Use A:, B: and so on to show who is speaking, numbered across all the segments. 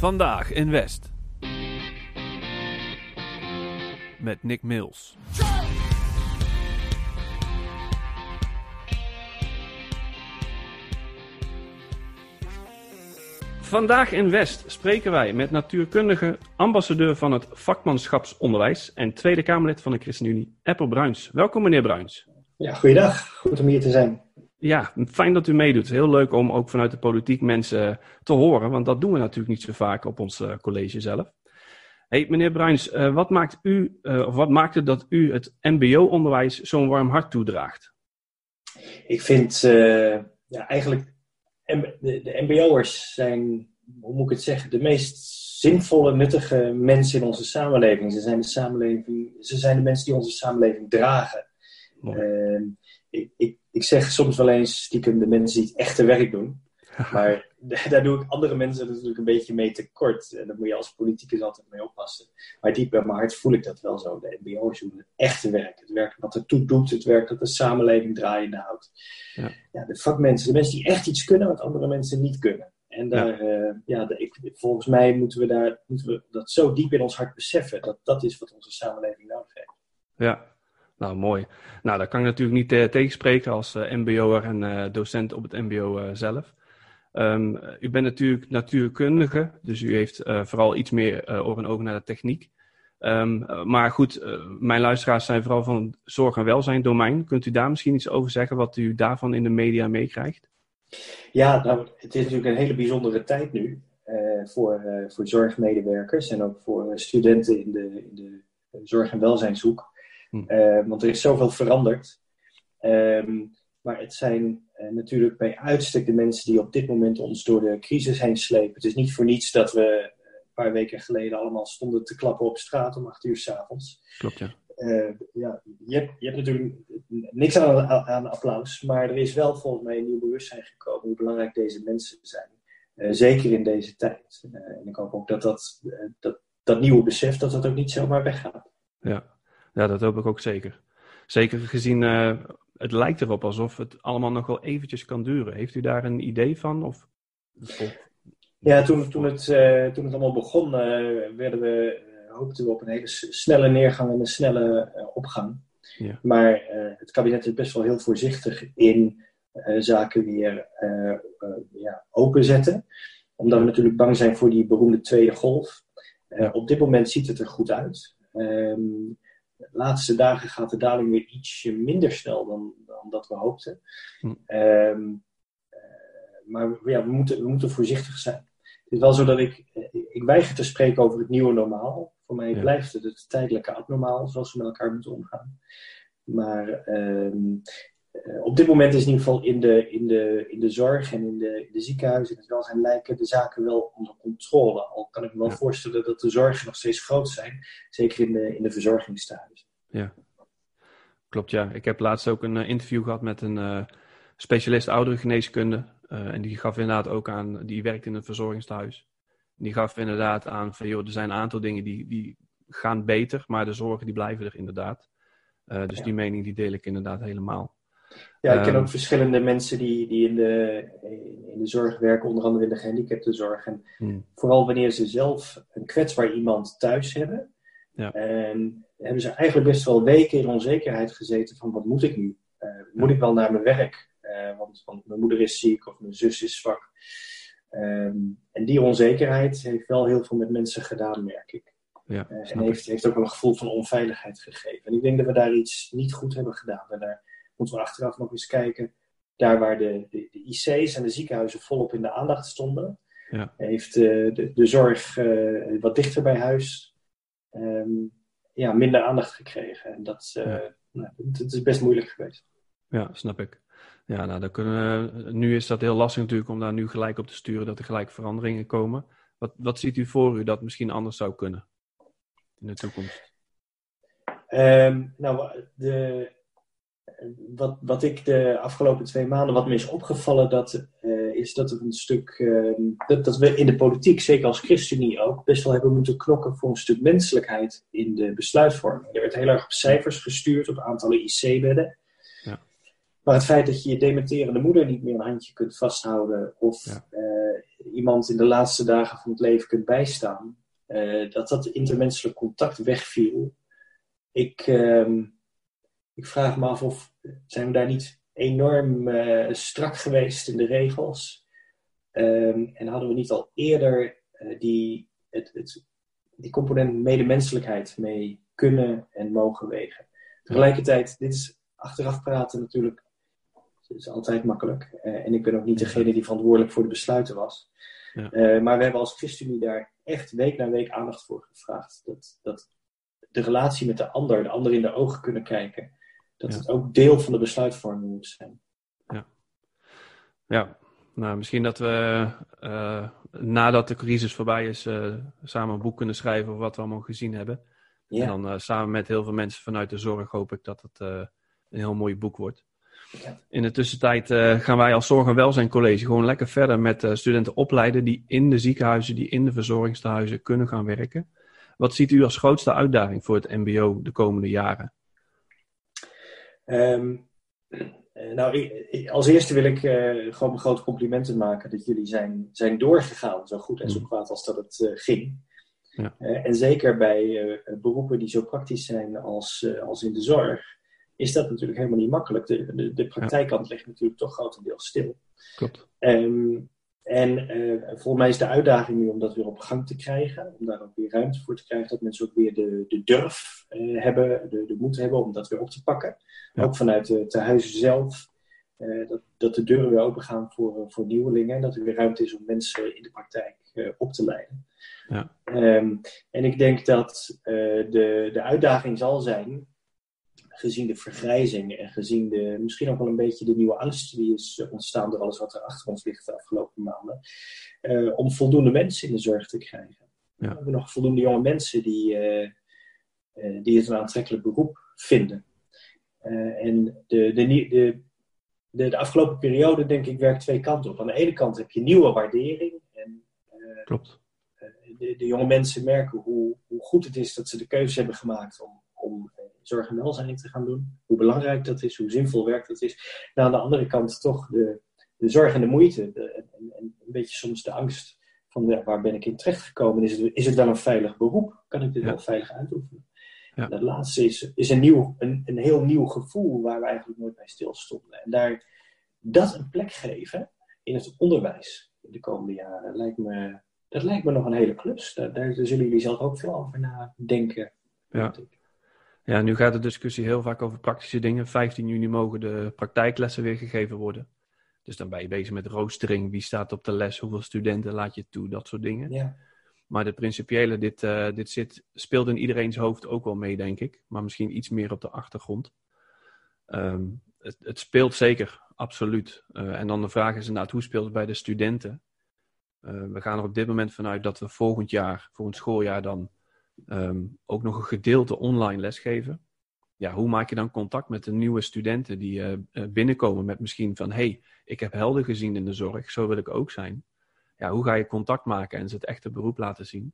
A: Vandaag in West. Met Nick Mills. Vandaag in West spreken wij met natuurkundige, ambassadeur van het vakmanschapsonderwijs en Tweede Kamerlid van de ChristenUnie, Apple Bruins. Welkom meneer Bruins.
B: Ja, goeiedag. Goed om hier te zijn.
A: Ja, fijn dat u meedoet. Heel leuk om ook vanuit de politiek mensen te horen, want dat doen we natuurlijk niet zo vaak op ons uh, college zelf. Hey, meneer Bruins, uh, wat maakt u, of wat maakt het dat u het MBO-onderwijs zo'n warm hart toedraagt?
B: Ik vind ja, eigenlijk de, de MBO'ers zijn, hoe moet ik het zeggen, de meest zinvolle, nuttige mensen in onze samenleving. Ze zijn de, samenleving, ze zijn de mensen die onze samenleving dragen. Uh, ik, ik, ik, zeg soms wel eens stiekem de mensen die het echte werk doen. Maar daar doe ik andere mensen natuurlijk een beetje mee tekort. En daar moet je als politicus altijd mee oppassen. Maar diep bij mijn hart voel ik dat wel zo. De MBO's doen het echte werk. Het werk wat ertoe doet. Het werk dat de samenleving draaiende houdt. Ja. ja. de vakmensen. De mensen die echt iets kunnen wat andere mensen niet kunnen. En daar, ja. Uh, ja de, ik, volgens mij moeten we, daar, moeten we dat zo diep in ons hart beseffen. Dat dat is wat onze samenleving nodig heeft.
A: Ja, nou, mooi. Nou, daar kan ik natuurlijk niet uh, tegenspreken als uh, MBO'er en uh, docent op het MBO zelf. Um, u bent natuurlijk natuurkundige, dus u heeft vooral iets meer oor en ogen naar de techniek. Um, maar goed, mijn luisteraars zijn vooral van het zorg- en welzijn domein. Kunt u daar misschien iets over zeggen, wat u daarvan in de media meekrijgt?
B: Ja, nou, het is natuurlijk een hele bijzondere tijd nu voor, voor zorgmedewerkers en ook voor studenten in de, in de zorg- en welzijnshoek. Hm. Uh, want er is zoveel veranderd. Um, maar het zijn uh, natuurlijk bij uitstek de mensen die op dit moment ons door de crisis heen slepen. Het is niet voor niets dat we eh, een paar weken geleden allemaal stonden te klappen op straat om acht uur s'avonds.
A: Klopt, ja.
B: Uh, ja je, hebt, je hebt natuurlijk niks aan, aan applaus, maar er is wel volgens mij een nieuw bewustzijn gekomen hoe belangrijk deze mensen zijn. Uh, zeker in deze tijd. Uh, en ik hoop ook dat dat, dat dat nieuwe besef dat dat ook niet zomaar weggaat.
A: Ja, ja, dat hoop ik ook zeker. Zeker gezien, uh, het lijkt erop alsof het allemaal nog wel eventjes kan duren. Heeft u daar een idee van? Of,
B: of... Ja, toen, toen, het, uh, toen het allemaal begon, uh, werden we, hoopten we op een hele snelle neergang en een snelle opgang. Ja. Maar het kabinet is best wel heel voorzichtig in zaken weer ja, openzetten. Omdat we natuurlijk bang zijn voor die beroemde tweede golf. op dit moment ziet het er goed uit. Um, de laatste dagen gaat de daling weer ietsje minder snel dan, dan dat we hoopten. Hm. Um, uh, maar ja, we moeten, we moeten voorzichtig zijn. Het is wel zo dat ik, ik weiger te spreken over het nieuwe normaal. Voor mij ja. blijft het het tijdelijke abnormaal, zoals we met elkaar moeten omgaan. Maar um, uh, op dit moment is in ieder geval in de, in de, in de zorg en in de, in de ziekenhuizen en het welzijn lijken de zaken wel onder controle. Al kan ik me wel ja. voorstellen dat de zorgen nog steeds groot zijn, zeker in de, in de verzorgingstehuizen.
A: Ja, klopt ja. Ik heb laatst ook een uh, interview gehad met een uh, specialist ouderengeneeskunde. en die gaf inderdaad ook aan, die werkt in een verzorgingstehuis. Die gaf inderdaad aan van joh, er zijn een aantal dingen die, die gaan beter, maar de zorgen die blijven er inderdaad. dus ja. die mening die deel ik inderdaad helemaal.
B: Ja, ik ken ook um, verschillende mensen die, die in, de, in de zorg werken, onder andere in de gehandicaptenzorg. En
A: hmm.
B: vooral wanneer ze zelf een kwetsbaar iemand thuis hebben,
A: ja.
B: en hebben ze eigenlijk best wel weken in onzekerheid gezeten van wat moet ik nu? Uh, moet ja. ik wel naar mijn werk? Uh, want, want, mijn moeder is ziek of mijn zus is zwak. Um, en die onzekerheid heeft wel heel veel met mensen gedaan, merk ik.
A: Ja,
B: uh, en heeft, heeft ook wel een gevoel van onveiligheid gegeven. En ik denk dat we daar iets niet goed hebben gedaan. En daar moeten we achteraf nog eens kijken. Daar waar de, de, de IC's en de ziekenhuizen volop in de aandacht stonden,
A: ja.
B: heeft uh, de, de zorg uh, wat dichter bij huis um, ja, minder aandacht gekregen. En dat, ja. nou, dat is best moeilijk geweest.
A: Ja, snap ik. Ja, nou, dan kunnen we, nu is dat heel lastig natuurlijk om daar nu gelijk op te sturen dat er gelijk veranderingen komen. Wat, wat ziet u voor u dat misschien anders zou kunnen in de toekomst?
B: Um, nou, de, wat, wat ik de afgelopen twee maanden, wat me is opgevallen, dat, uh, is dat er een stuk, uh, dat, dat we in de politiek, zeker als ChristenUnie ook, best wel hebben moeten knokken voor een stuk menselijkheid in de besluitvorming. Er werd heel erg op cijfers gestuurd, op aantallen IC-bedden.
A: Ja.
B: Maar het feit dat je je dementerende moeder niet meer een handje kunt vasthouden, of
A: ja.
B: uh, iemand in de laatste dagen van het leven kunt bijstaan, dat dat intermenselijk contact wegviel. Ik, ehm, ik vraag me af of zijn we daar niet enorm strak geweest in de regels? Um, en hadden we niet al eerder die, het, het, die component medemenselijkheid mee kunnen en mogen wegen? Tegelijkertijd, dit is achteraf praten natuurlijk is altijd makkelijk. Uh, en ik ben ook niet degene die verantwoordelijk voor de besluiten was. Ja. Uh, maar we hebben als ChristenUnie daar echt week na week aandacht voor gevraagd. Dat, dat de relatie met de ander, de ander in de ogen kunnen kijken, dat ja. het ook deel van de besluitvorming moet zijn.
A: Ja, ja. nou misschien dat we uh, nadat de crisis voorbij is, samen een boek kunnen schrijven over wat we allemaal gezien hebben. Ja. En dan samen met heel veel mensen vanuit de zorg hoop ik dat het een heel mooi boek wordt. In de tussentijd uh, gaan wij als Zorg- en Welzijncollege gewoon lekker verder met uh, studenten opleiden die in de ziekenhuizen, die in de verzorgingstehuizen kunnen gaan werken. Wat ziet u als grootste uitdaging voor het MBO de komende jaren?
B: Um, nou, ik, als eerste wil ik uh, gewoon grote complimenten maken dat jullie zijn, zijn doorgegaan, zo goed en zo mm. kwaad als dat het ging. Ja. en zeker bij beroepen die zo praktisch zijn als, als in de zorg is dat natuurlijk helemaal niet makkelijk. De, de, de praktijkkant ligt natuurlijk toch grotendeels stil.
A: Klopt.
B: Um, en uh, volgens mij is de uitdaging nu om dat weer op gang te krijgen. Om daar ook weer ruimte voor te krijgen. Dat mensen ook weer de, de durf uh, hebben, de, de moed hebben om dat weer op te pakken. Ja. Ook vanuit de, de huizen zelf. Uh, dat, dat de deuren weer open gaan voor, voor nieuwelingen. En dat er weer ruimte is om mensen in de praktijk op te leiden. Ja. Um, en ik denk dat de, de uitdaging zal zijn gezien de vergrijzing en gezien de, misschien ook wel een beetje de nieuwe angst die is ontstaan door alles wat er achter ons ligt de afgelopen maanden, uh, om voldoende mensen in de zorg te krijgen. Ja. We hebben nog voldoende jonge mensen die, uh, uh, die het een aantrekkelijk beroep vinden. en de, de, de, de, de, afgelopen periode, denk ik, werkt twee kanten op. Aan de ene kant heb je nieuwe waardering. En,
A: Klopt.
B: De, de, jonge mensen merken hoe, hoe goed het is dat ze de keuze hebben gemaakt om, om zorg en welzijn te gaan doen. Hoe belangrijk dat is, hoe zinvol werk dat is. Nou, aan de andere kant toch de, de zorg en de moeite. De, en, en, een beetje soms de angst van ja, waar ben ik in terechtgekomen? Is het, is het wel een veilig beroep? Kan ik dit wel veilig uitoefenen? Ja. Dat laatste is, is een, nieuw, een, een heel nieuw gevoel waar we eigenlijk nooit bij stilstonden. En daar dat een plek geven in het onderwijs in de komende jaren, lijkt me, dat lijkt me nog een hele klus. Daar, daar zullen jullie zelf ook veel over nadenken.
A: Ja. Ja, nu gaat de discussie heel vaak over praktische dingen. 15 juni mogen de praktijklessen weer gegeven worden. Dus dan ben je bezig met roostering. Wie staat op de les? Hoeveel studenten laat je toe? Dat soort dingen. Ja. Maar de principiële, dit, uh, dit zit, speelt in iedereen's hoofd ook wel mee, denk ik. Maar misschien iets meer op de achtergrond. Um, het, het, speelt zeker, absoluut. Uh, en dan de vraag is inderdaad, hoe speelt het bij de studenten? Uh, we gaan er op dit moment vanuit dat we volgend jaar, volgend schooljaar dan um, ook nog een gedeelte online lesgeven. Ja, hoe maak je dan contact met de nieuwe studenten die uh, binnenkomen met misschien van hey, ik heb helden gezien in de zorg, zo wil ik ook zijn. Ja, hoe ga je contact maken en ze het echte beroep laten zien?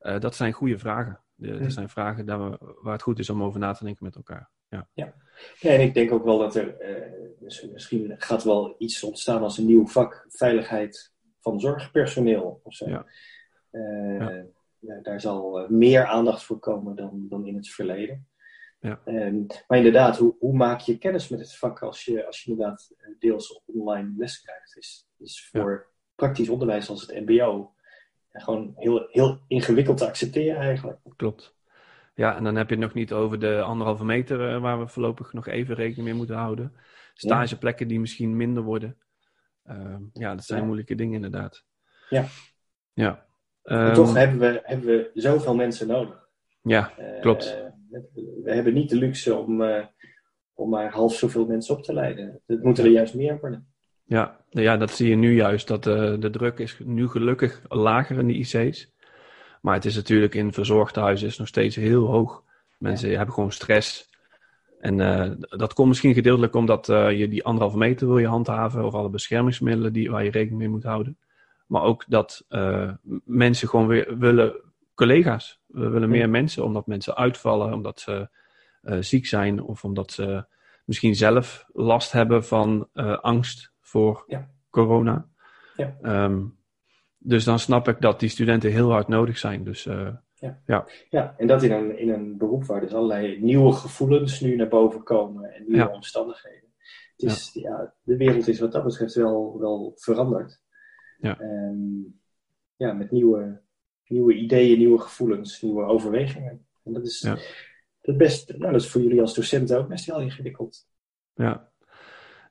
A: Uh, dat zijn goede vragen. De, dat zijn vragen daar we, waar het goed is om over na te denken met elkaar. Ja.
B: Ja. ja en ik denk ook wel dat er uh, misschien gaat wel iets ontstaan als een nieuw vak veiligheid van zorgpersoneel of zo. Ja. Uh, ja daar zal eh, meer aandacht voor komen dan, dan in het verleden. Ja. Um, maar inderdaad, hoe, hoe, maak je kennis met het vak als je, als je inderdaad eh, deels online les krijgt? Is, is voor praktisch onderwijs als het MBO gewoon heel, heel ingewikkeld te accepteren eigenlijk.
A: Klopt. Ja, en dan heb je het nog niet over de anderhalve meter uh, waar we voorlopig nog even rekening mee moeten houden. Stageplekken die misschien minder worden. Uh, ja, dat zijn moeilijke dingen inderdaad.
B: Ja.
A: Ja.
B: Um, toch hebben we, hebben we zoveel mensen nodig.
A: Ja, klopt.
B: Uh, we hebben niet de luxe om, uh, om maar half zoveel mensen op te leiden. Het moeten er juist meer worden.
A: Ja, ja, dat zie je nu juist. Dat uh, de druk is nu gelukkig lager in de IC's. Maar het is natuurlijk in verzorgdhuizen is nog steeds heel hoog. Mensen ja. hebben gewoon stress. En dat komt misschien gedeeltelijk omdat je die anderhalve meter wil je handhaven. Of alle beschermingsmiddelen die, waar je rekening mee moet houden. Maar ook dat uh, mensen gewoon weer willen collega's. We willen meer mensen, omdat mensen uitvallen, omdat ze uh, ziek zijn of omdat ze misschien zelf last hebben van uh, angst voor ja. corona. Ja. Um, dus dan snap ik dat die studenten heel hard nodig zijn. Dus,
B: ja. Ja. ja, en dat in een, in een beroep waar dus allerlei nieuwe gevoelens nu naar boven komen en nieuwe omstandigheden. Het is, ja. de wereld is wat dat betreft wel, wel veranderd. Ja. Um, ja, met nieuwe, nieuwe ideeën, nieuwe gevoelens, nieuwe overwegingen. En dat is, ja. dat, best, nou, dat is voor jullie als docenten ook best heel ingewikkeld.
A: Ja,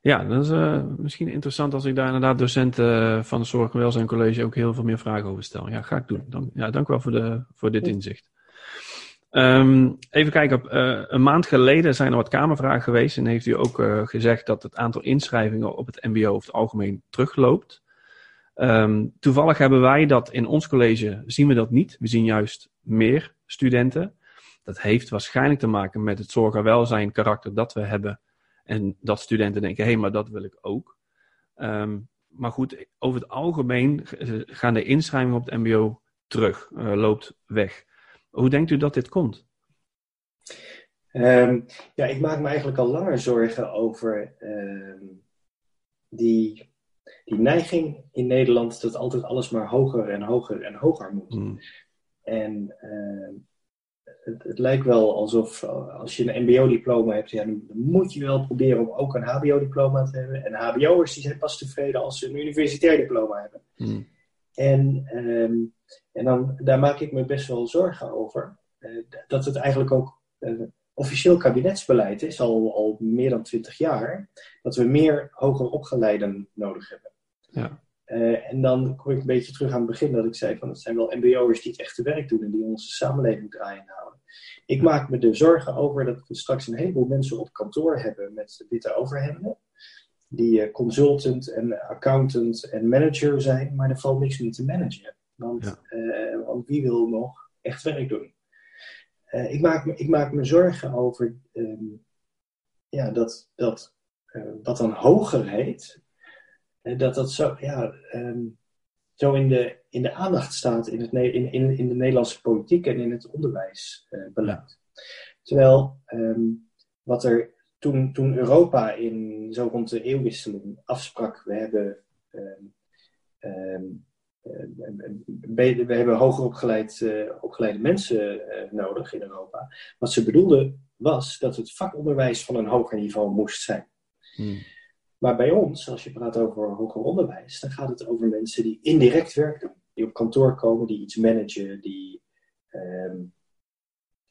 A: ja, dat is uh, misschien interessant als ik daar inderdaad docenten uh, van het Zorg- en Welzijn College ook heel veel meer vragen over stel. Ja, ga ik doen. Dan, ja, dank wel voor, de, voor dit inzicht. Um, even kijken, uh, een maand geleden zijn er wat Kamervragen geweest en heeft u ook gezegd dat het aantal inschrijvingen op het MBO over het algemeen terugloopt. Um, toevallig hebben wij dat in ons college, zien we dat niet. We zien juist meer studenten. Dat heeft waarschijnlijk te maken met het zorg- en welzijn karakter dat we hebben en dat studenten denken, hé, hey, maar dat wil ik ook. Um, maar goed, over het algemeen gaan de inschrijvingen op het MBO terug, uh, loopt weg. Hoe denkt u dat dit komt?
B: Um, ja, ik maak me eigenlijk al langer zorgen over die, die neiging in Nederland dat altijd alles maar hoger en hoger en hoger moet. Mm. En het, het, lijkt wel alsof eh, als je een MBO-diploma hebt, ja, dan moet je wel proberen om ook een HBO-diploma te hebben. En HBO'ers die zijn pas tevreden als ze een universitair diploma hebben. Hmm. En, um, en dan, daar maak ik me best wel zorgen over. Uh, dat het eigenlijk ook uh, officieel kabinetsbeleid is, al, al meer dan twintig jaar, dat we meer hoger opgeleiden nodig hebben. Ja. Uh, en dan kom ik een beetje terug aan het begin dat ik zei van het zijn wel mbo'ers die het echte werk doen en die onze samenleving draaien houden. Ik maak me er zorgen over dat we straks een heleboel mensen op kantoor hebben met witte overhemden. Die uh, consultant en accountant en manager zijn, maar er valt niks meer te managen. Want, uh, want wie wil nog echt werk doen? Ik, maak me, ik maak me zorgen over um, ja, dat, dat wat dan hoger heet, dat dat zo, ja, um, zo in, de, in de aandacht staat in, het, in, in, in de Nederlandse politiek en in het onderwijsbeleid. Terwijl um, wat er toen, toen Europa in zo rond de eeuwwisseling afsprak, we hebben, we hebben hoger opgeleid, uh, opgeleide mensen uh, nodig in Europa. Wat ze bedoelden was dat het vakonderwijs van een hoger niveau moest zijn. Hmm. Maar bij ons, als je praat over hoger onderwijs, dan gaat het over mensen die indirect werk doen. Die op kantoor komen, die iets managen, die um,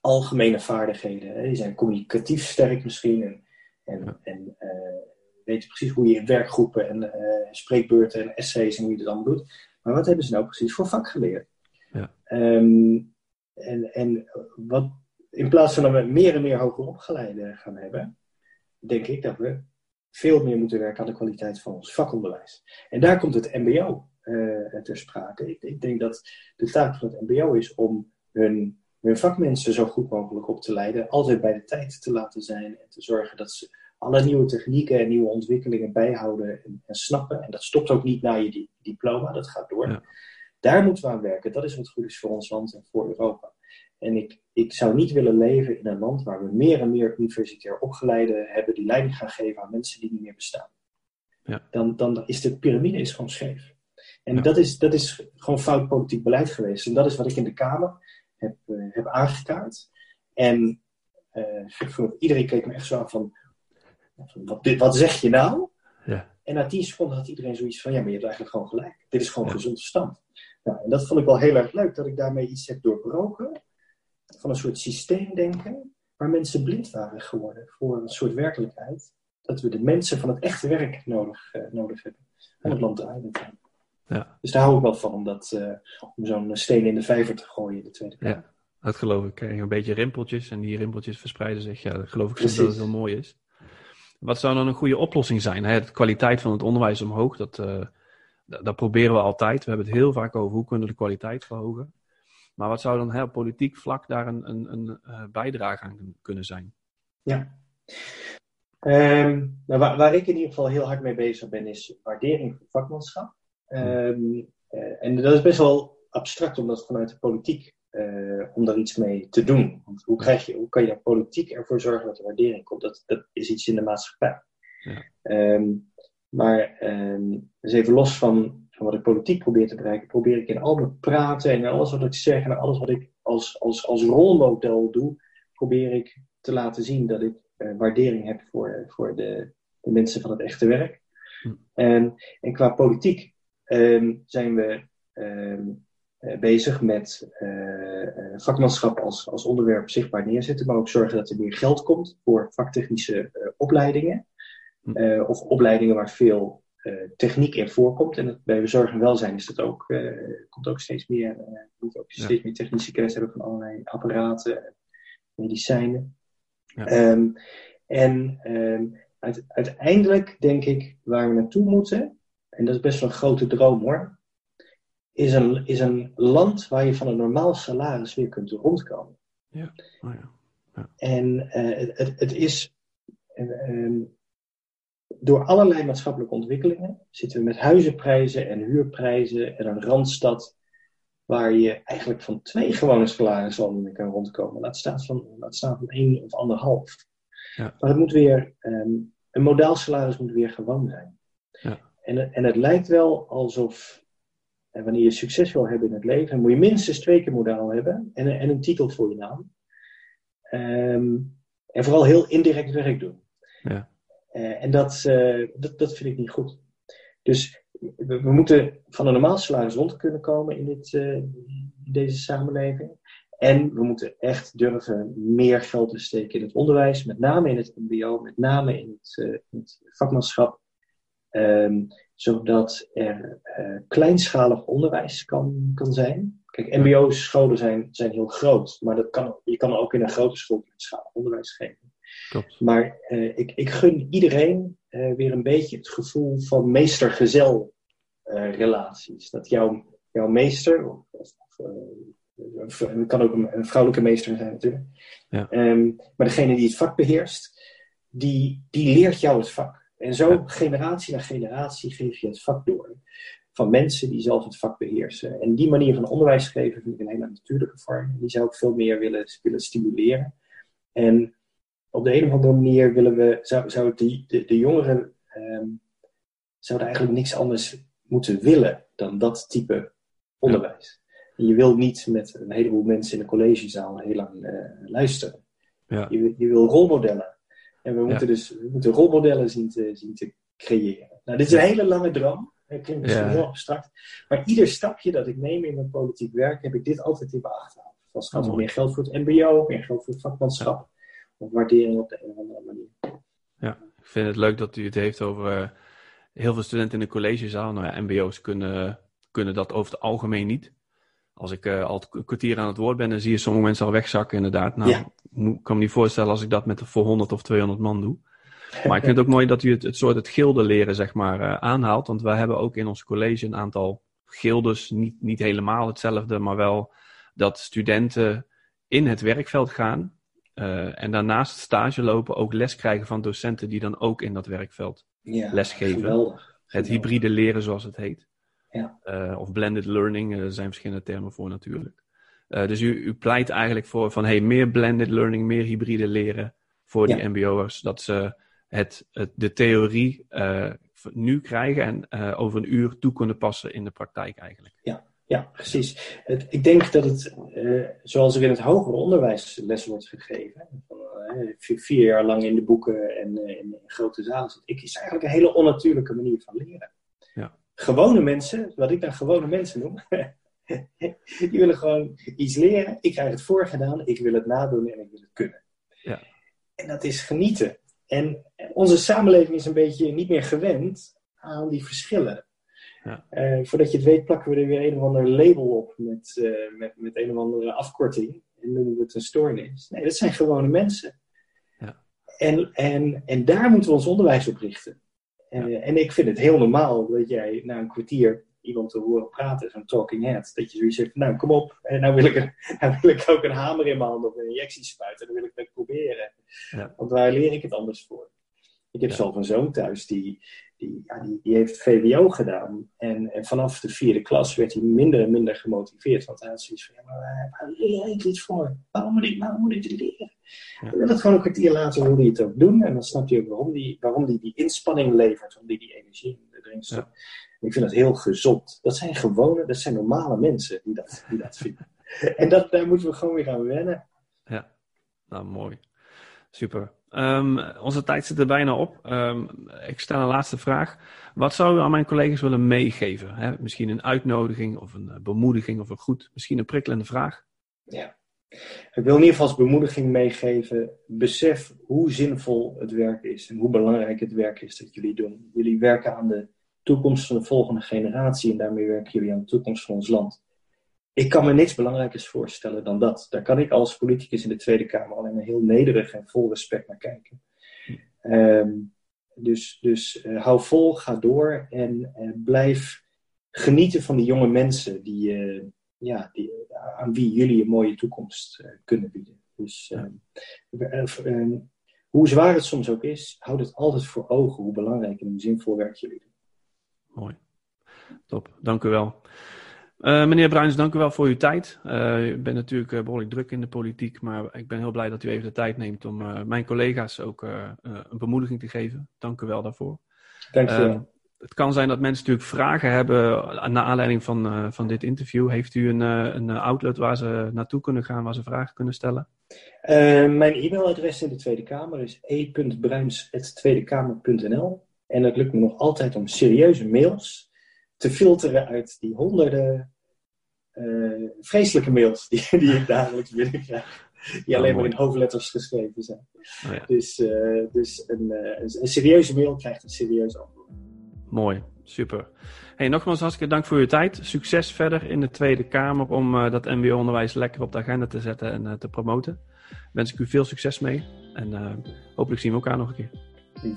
B: algemene vaardigheden. Hè, die zijn communicatief sterk misschien en, en, en uh, weten precies hoe je in werkgroepen en uh, spreekbeurten en essays en hoe je dat allemaal doet. Maar wat hebben ze nou precies voor vak geleerd? Ja. Um, en, en wat, in plaats van dat we meer en meer hoger opgeleiden gaan hebben, denk ik dat we veel meer moeten werken aan de kwaliteit van ons vakonderwijs. En daar komt het MBO uh, ter sprake. Ik, ik, denk dat de taak van het MBO is om hun, hun vakmensen zo goed mogelijk op te leiden, altijd bij de tijd te laten zijn en te zorgen dat ze alle nieuwe technieken en nieuwe ontwikkelingen bijhouden en, en snappen. En dat stopt ook niet na je diploma, dat gaat door. Daar moeten we aan werken. Dat is wat goed is voor ons land en voor Europa. En ik, ik zou niet willen leven in een land waar we meer en meer universitair opgeleiden hebben die leiding gaan geven aan mensen die niet meer bestaan. Ja. Dan, dan is de piramide is gewoon scheef. En dat, is, dat is gewoon fout politiek beleid geweest. En dat is wat ik in de Kamer heb, uh, heb aangekaart. En uh, iedereen keek me echt zo aan van wat, wat zeg je nou? Ja. En na tien seconden had iedereen zoiets van, ja, maar je hebt eigenlijk gewoon gelijk. Dit is gewoon ja. gezond verstand. Nou, en dat vond ik wel heel erg leuk, dat ik daarmee iets heb doorbroken van een soort systeemdenken, waar mensen blind waren geworden voor een soort werkelijkheid. Dat we de mensen van het echte werk nodig, uh, nodig hebben om het land draaien te ja. Dus daar hou ik wel van, om, dat, uh, om zo'n steen in de vijver te gooien in de Tweede Kamer.
A: Ja, dat geloof ik. Een beetje rimpeltjes en die rimpeltjes verspreiden zich. Ja, dat geloof ik dat het heel mooi is. Wat zou dan een goede oplossing zijn? Hè? De kwaliteit van het onderwijs omhoog, dat, uh, dat proberen we altijd. We hebben het heel vaak over hoe kunnen we de kwaliteit verhogen. Maar wat zou dan heel politiek vlak daar een, een, een uh, bijdrage aan kunnen zijn?
B: Ja. Um, nou, waar, waar, ik in ieder geval heel hard mee bezig ben, is waardering van vakmanschap. Um, uh, en dat is best wel abstract om dat vanuit de politiek, uh, om daar iets mee te doen. Want hoe, krijg je, hoe kan je politiek ervoor zorgen dat er waardering komt? Dat, dat is iets in de maatschappij. Ja. Um, maar dus even los van van wat ik politiek probeer te bereiken, probeer ik in al mijn praten en alles wat ik zeg en alles wat ik als, als, als rolmodel doe, probeer ik te laten zien dat ik uh, waardering heb voor, voor de, de mensen van het echte werk. Hm. En, en qua politiek um, zijn we um, bezig met uh, vakmanschap als, als onderwerp zichtbaar neerzetten, maar ook zorgen dat er meer geld komt voor vaktechnische uh, opleidingen. Hm. of opleidingen waar veel techniek in voorkomt. En bij we zorg en welzijn is dat ook, komt ook steeds meer. je moet ook steeds meer technische kennis hebben van allerlei apparaten, medicijnen. Ja. Um, en um, uiteindelijk denk ik waar we naartoe moeten, en dat is best wel een grote droom hoor, is een, is een land waar je van een normaal salaris weer kunt rondkomen. Ja. Oh ja. ja. En uh, het, het, is uh, door allerlei maatschappelijke ontwikkelingen zitten we met huizenprijzen en huurprijzen en een randstad waar je eigenlijk van twee gewone salarissen kan rondkomen. Laat staan van, laat staan van één of anderhalf. Ja. Maar het moet weer, um, een modaal salaris moet weer gewoon zijn. Ja. En, en het lijkt wel alsof, en wanneer je succes wil hebben in het leven, moet je minstens twee keer modaal hebben en, en een titel voor je naam. Um, en vooral heel indirect werk doen. Ja. Uh, en dat, uh, dat, dat vind ik niet goed. Dus we, we, moeten van een normaal salaris rond kunnen komen in, dit, uh, in deze samenleving. En we moeten echt durven meer geld te steken in het onderwijs, met name in het MBO, met name in het, in het vakmanschap. Um, zodat er uh, kleinschalig onderwijs kan, kan zijn. Kijk, MBO-scholen zijn, zijn heel groot, maar dat kan, je kan ook in een grote school kleinschalig onderwijs geven. Klopt. Maar uh, ik, ik gun iedereen weer een beetje het gevoel van meester-gezel relaties. Dat jouw, jouw meester, of, of het kan ook een, vrouwelijke meester zijn natuurlijk. Ja. Um, maar degene die het vak beheerst, die, die leert jou het vak. En zo generatie na generatie geef je het vak door. Van mensen die zelf het vak beheersen. En die manier van onderwijs geven vind ik een hele natuurlijke vorm. Die zou ik veel meer willen, willen stimuleren. En op de een of andere manier willen we, zou, zou die, de, de jongeren um, zouden eigenlijk niks anders moeten willen dan dat type onderwijs je wil niet met een heleboel mensen in een collegezaal heel lang uh, luisteren. Ja. Je, je, wil rolmodellen. En we moeten dus we moeten rolmodellen zien te, zien te creëren. Nou, dit is een hele lange droom. Klinkt misschien heel abstract. Maar ieder stapje dat ik neem in mijn politiek werk, heb ik dit altijd in mijn achterhoofd. Als het gaat om meer geld voor het MBO, meer geld voor het vakmanschap. Of waardering op de een of andere manier.
A: Ja, ik vind het leuk dat u het heeft over uh, heel veel studenten in de collegezaal. Nou ja, MBO's kunnen, kunnen dat over het algemeen niet als ik uh, al een kwartier aan het woord ben, dan zie je sommige mensen al wegzakken, inderdaad. Nou, ik kan me niet voorstellen als ik dat met voor 100 of 200 man doe. Maar ik vind het ook mooi dat u het, het soort het gilde leren, zeg maar, uh, aanhaalt. Want wij hebben ook in ons college een aantal gildes, niet, niet helemaal hetzelfde, maar wel dat studenten in het werkveld gaan. Uh, en daarnaast stage lopen, ook les krijgen van docenten die dan ook in dat werkveld ja, lesgeven. Geweldig. Het hybride leren, zoals het heet. Ja. Uh, of blended learning, er zijn verschillende termen voor natuurlijk. Uh, dus u, u, pleit eigenlijk voor van hey, meer blended learning, meer hybride leren voor die MBO'ers. Dat ze het, het, de theorie uh, nu krijgen en over een uur toe kunnen passen in de praktijk eigenlijk.
B: Ja, ja precies. Het, ik denk dat het, zoals er in het hoger onderwijs les wordt gegeven, vier jaar lang in de boeken en in, grote zalen zit, ik, is eigenlijk een hele onnatuurlijke manier van leren gewone mensen, wat ik dan gewone mensen noem, die willen gewoon iets leren. Ik krijg het voorgedaan, ik wil het nadoen en ik wil het kunnen. Ja. En dat is genieten. En onze samenleving is een beetje niet meer gewend aan die verschillen. Ja. Uh, voordat je het weet, plakken we er weer een of ander label op met, uh, met, met een of andere afkorting. En noemen we het een stoornis. Nee, dat zijn gewone mensen. Ja. En, en, en daar moeten we ons onderwijs op richten. En, eh, en ik vind het heel normaal dat jij na een kwartier iemand te horen praten, zo'n talking head, dat je zoiets zegt, nou kom op, en nou wil, ik een, nou wil ik ook een hamer in mijn hand of een injectie spuiten, dan wil ik het proberen. Ja. Want waar leer ik het anders voor? Ik heb zelf een zoon thuis die, die, ja, die, die, heeft VWO gedaan. En, en, vanaf de vierde klas werd hij minder en minder gemotiveerd. Want hij had zoiets van, ja, maar waar leer ik dit voor? Waarom moet ik, waarom moet ik dit leren? Ja. wil het gewoon een kwartier later hoe hij het ook doen. En dan snap je ook waarom die, waarom die, die inspanning levert. Waarom die die energie erin stopt. Ja. Ik vind dat heel gezond. Dat zijn gewone, dat zijn normale mensen die dat, die dat vinden. en dat, daar moeten we gewoon weer aan wennen.
A: Ja, nou mooi. Super. Um, onze tijd zit er bijna op. Um, ik stel een laatste vraag. Wat zou u aan mijn collega's willen meegeven? Hè? Misschien een uitnodiging of een bemoediging of een goed, misschien een prikkelende vraag?
B: Ja. Ik wil in ieder geval als bemoediging meegeven. Besef hoe zinvol het werk is en hoe belangrijk het werk is dat jullie doen. Jullie werken aan de toekomst van de volgende generatie en daarmee werken jullie aan de toekomst van ons land. Ik kan me niks belangrijkers voorstellen dan dat. Daar kan ik als politicus in de Tweede Kamer alleen maar heel nederig en vol respect naar kijken. Um, dus dus uh, hou vol, ga door en uh, blijf genieten van de jonge mensen die, uh, ja, die, aan wie jullie een mooie toekomst kunnen bieden. Dus ehm, hoe zwaar het soms ook is, houd het altijd voor ogen hoe belangrijk en hoe zinvol werk jullie doen.
A: Mooi. Top, dank u wel. Uh, meneer Bruins, dank u wel voor uw tijd. Uh, u bent natuurlijk uh, behoorlijk druk in de politiek, maar ik ben heel blij dat u even de tijd neemt om mijn collega's ook een bemoediging te geven. Dank u wel daarvoor.
B: Dank u wel.
A: Het kan zijn dat mensen natuurlijk vragen hebben naar aanleiding van, van dit interview. Heeft u een, een outlet waar ze naartoe kunnen gaan, waar ze vragen kunnen stellen?
B: mijn e-mailadres in de Tweede Kamer is e.bruins.tweedekamer.nl En het lukt me nog altijd om serieuze mails te filteren uit die honderden uh, vreselijke mails die, die ik dagelijks binnenkrijg. Die oh, alleen maar in hoofdletters geschreven zijn. Oh, ja. Dus, uh, dus een, uh, een, serieuze mail krijgt een serieus antwoord.
A: Mooi, super. Hey, nogmaals hartstikke dank voor uw tijd. Succes verder in de Tweede Kamer om dat MBO-onderwijs lekker op de agenda te zetten en te promoten. Wens ik u veel succes mee en hopelijk zien we elkaar nog een keer.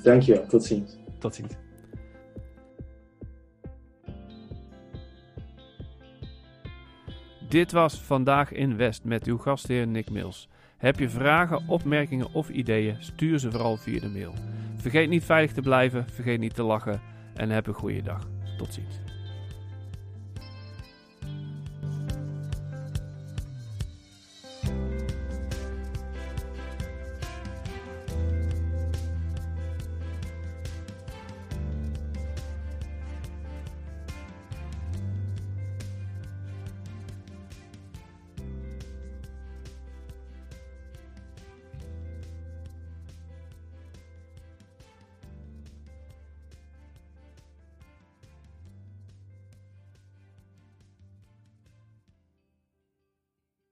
B: Dankjewel, tot ziens.
A: Tot ziens. Dit was Vandaag in West met uw gastheer Nick Mills. Heb je vragen, opmerkingen of ideeën, stuur ze vooral via de mail. Vergeet niet veilig te blijven, vergeet niet te lachen en heb een goede dag. Tot ziens.